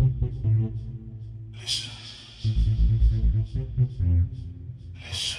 Listen. Listen.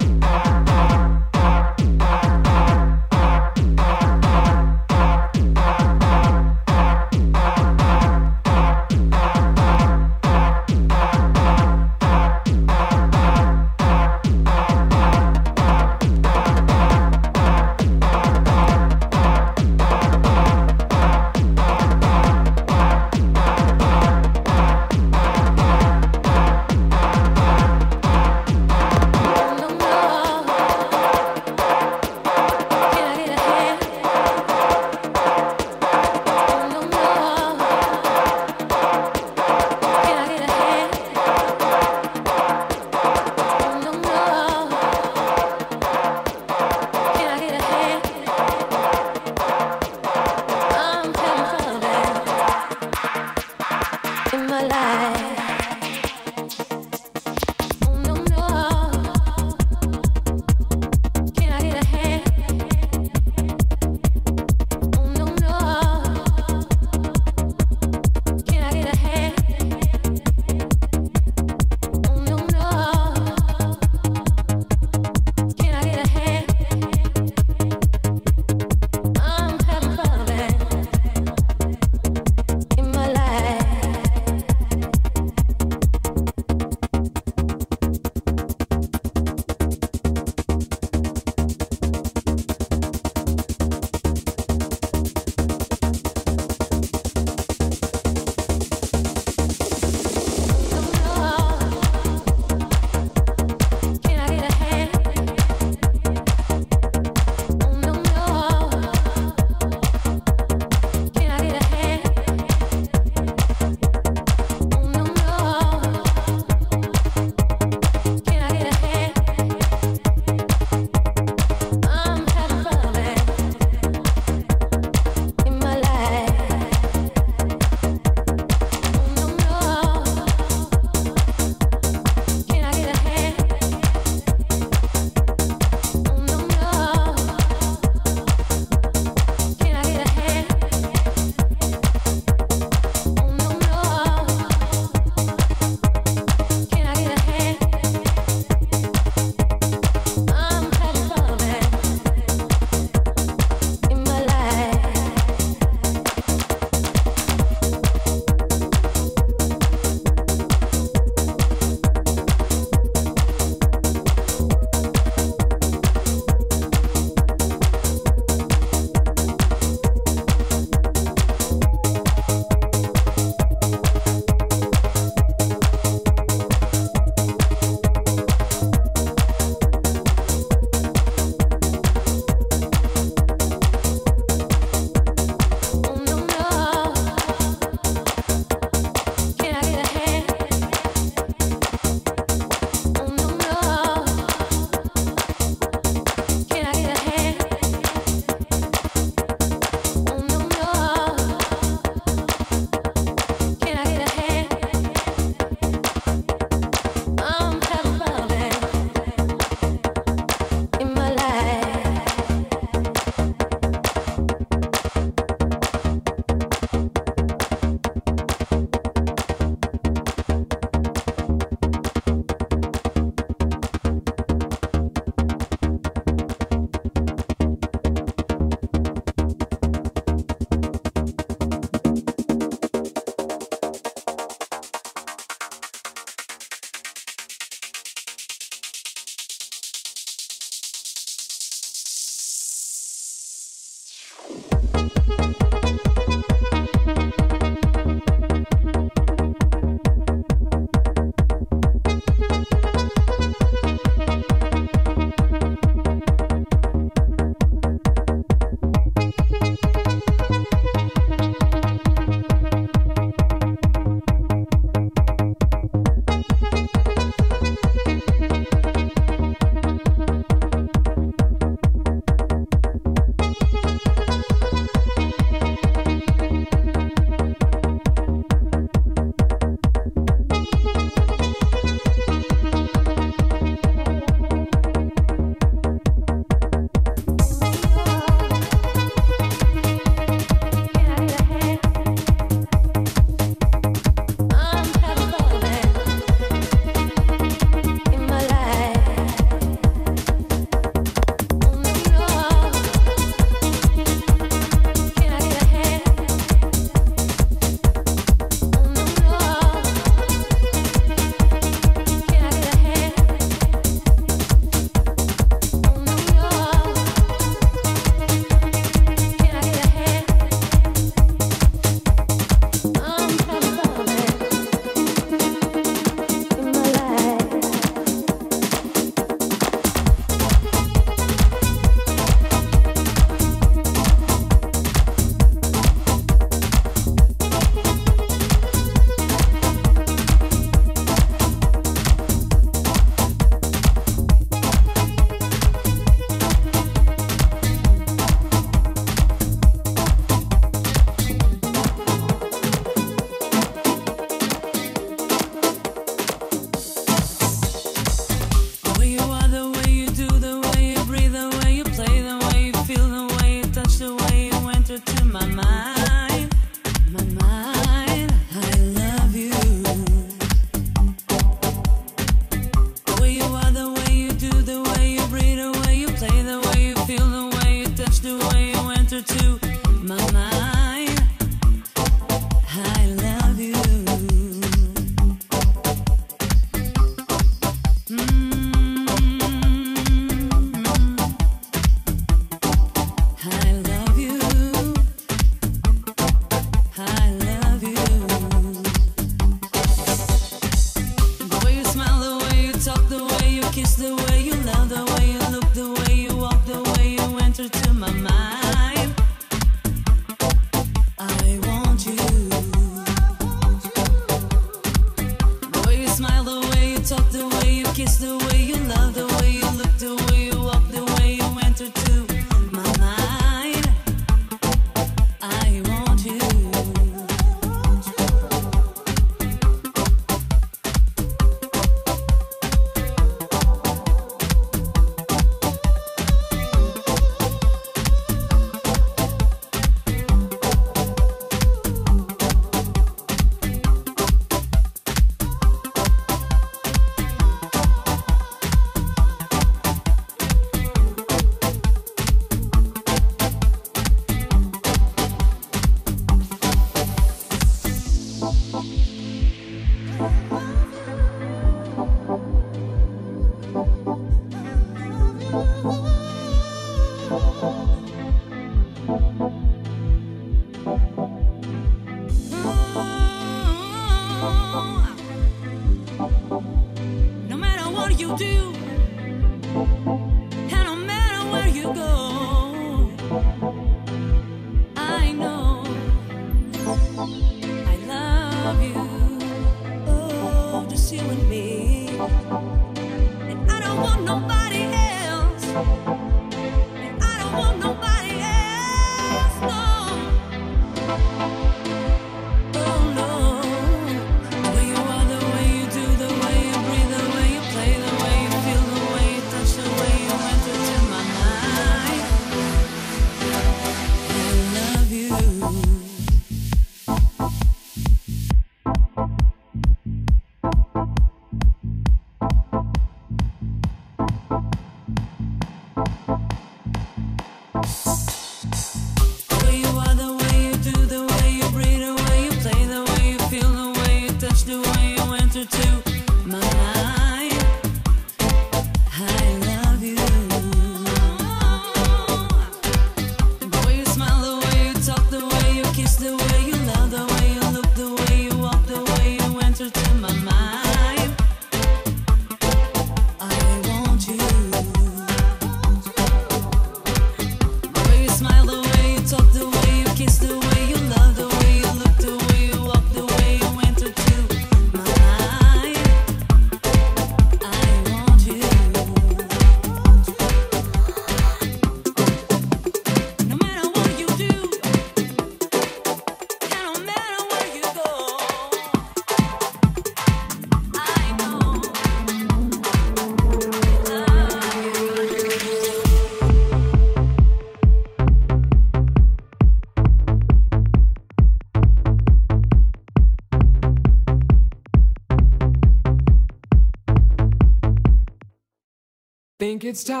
It's time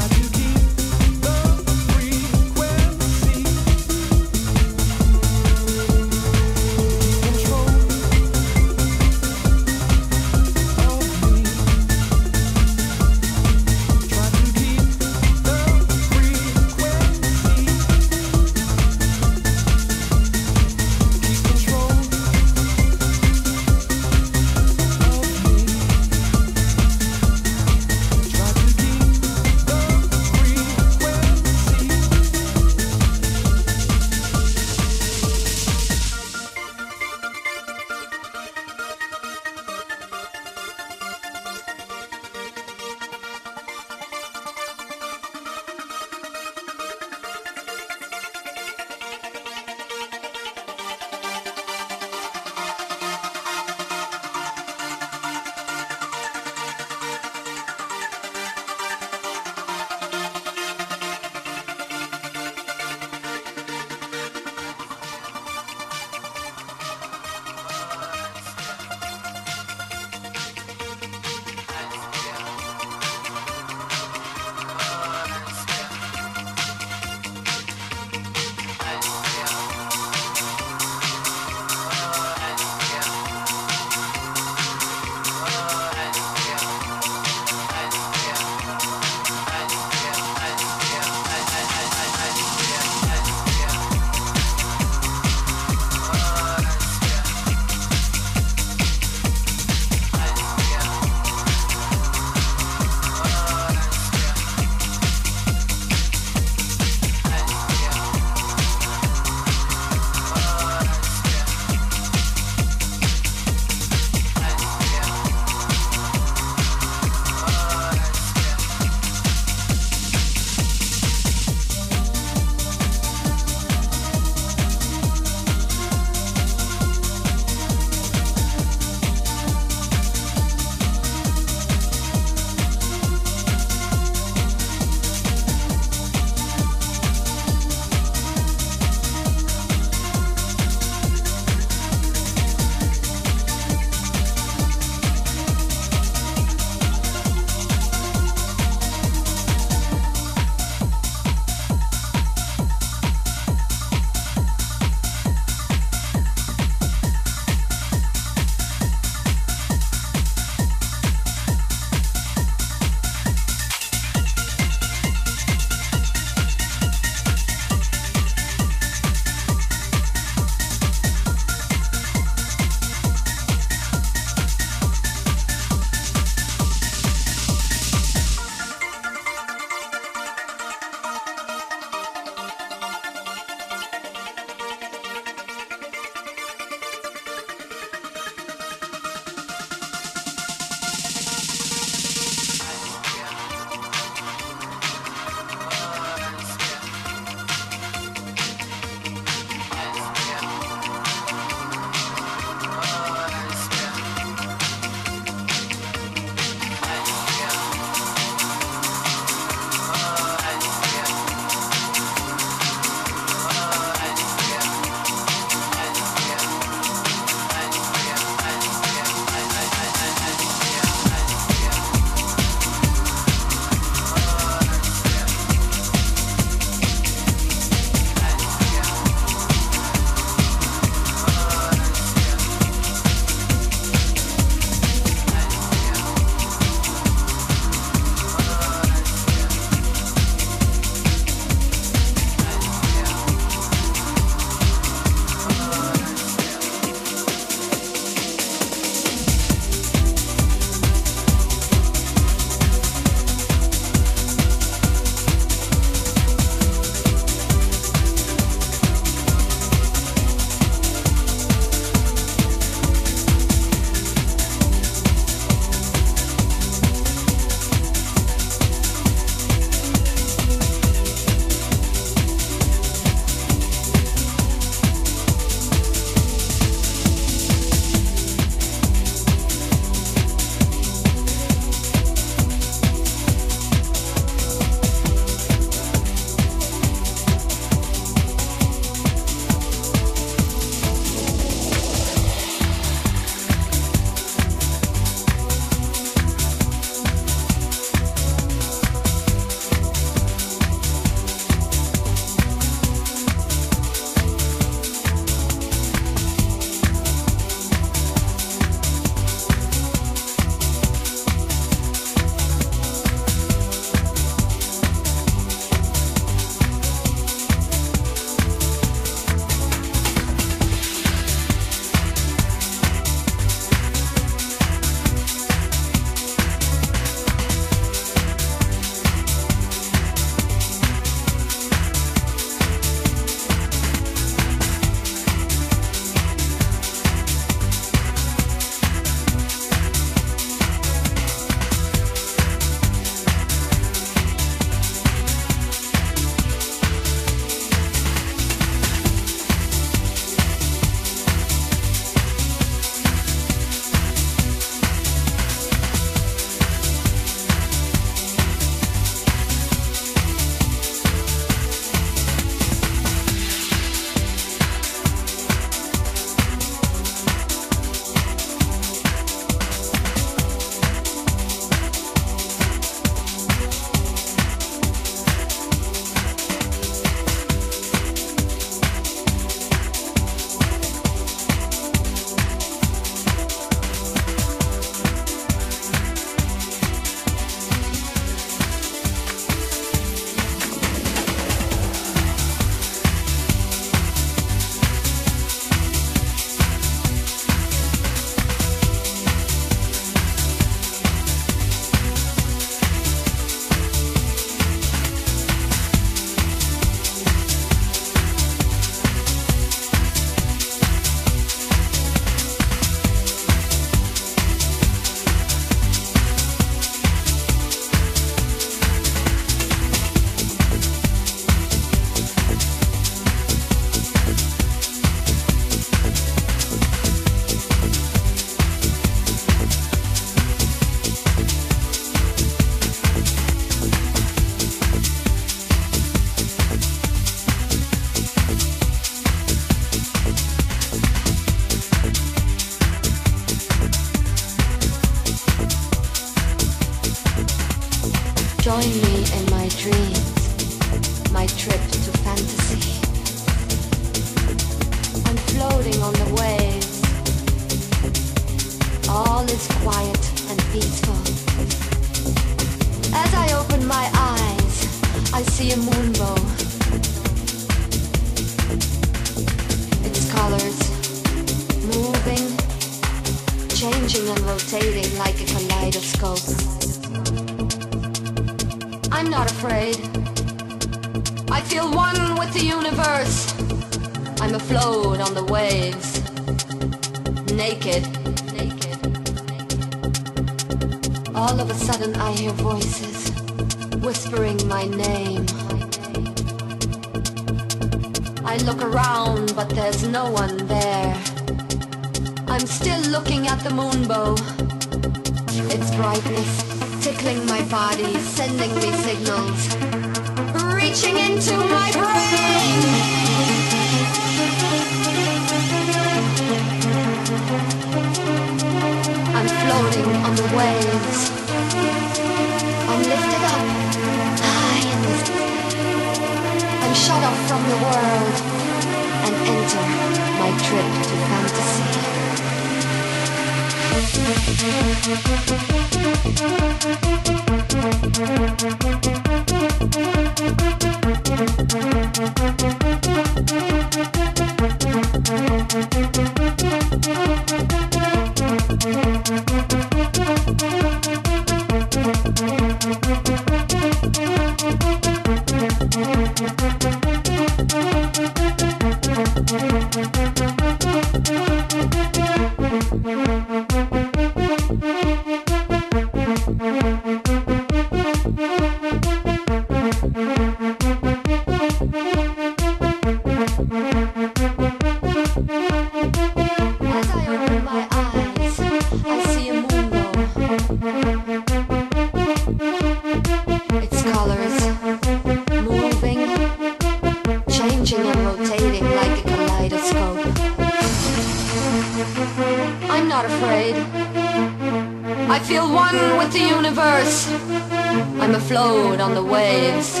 on the waves,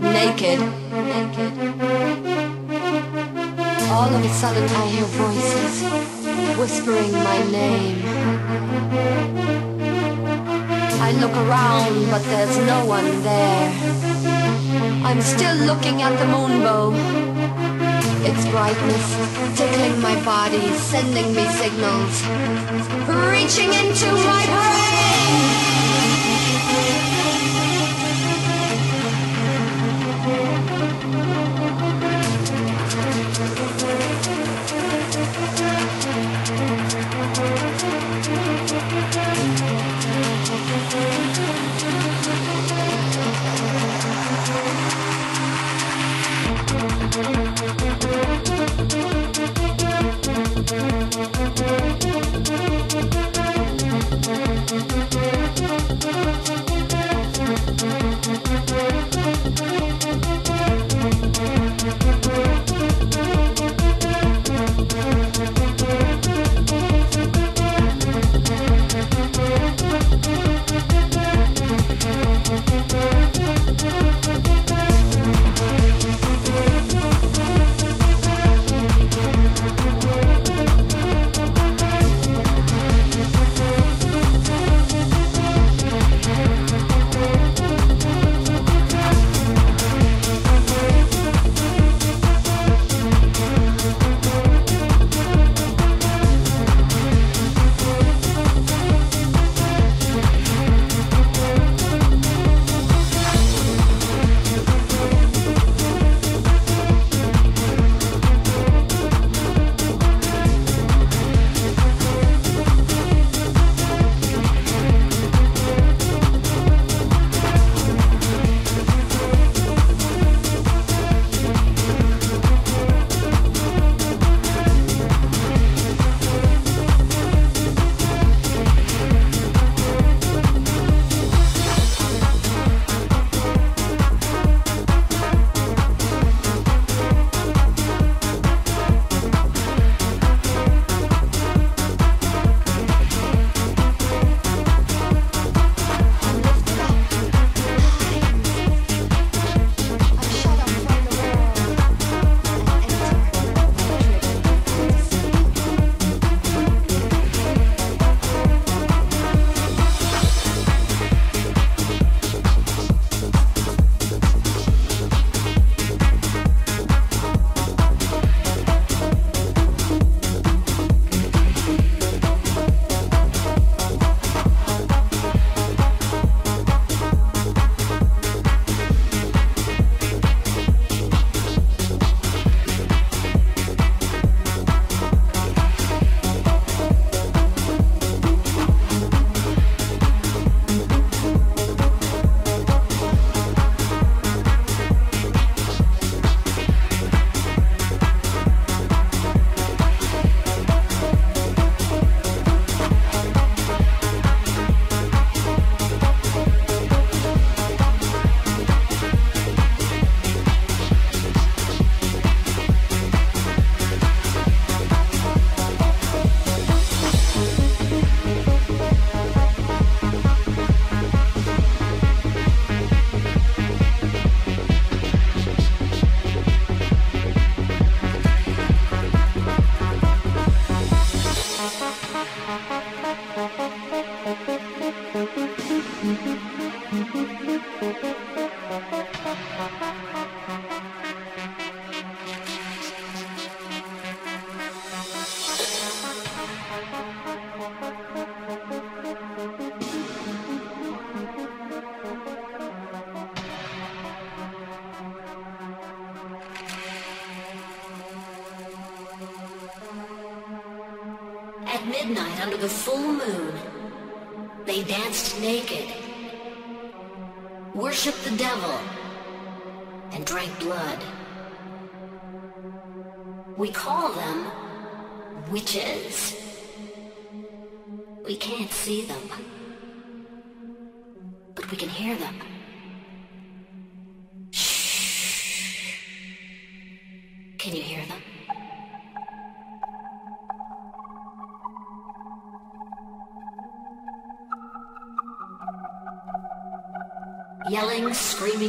naked. All of a sudden I hear voices whispering my name. I look around, but there's no one there. I'm still looking at the moonbow. Its brightness tickling my body, sending me signals, reaching into my brain.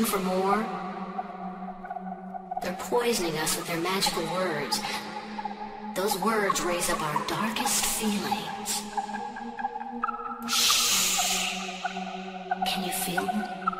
for more? They're poisoning us with their magical words. Those words raise up our darkest feelings. Shh. Can you feel them?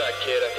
jaqueira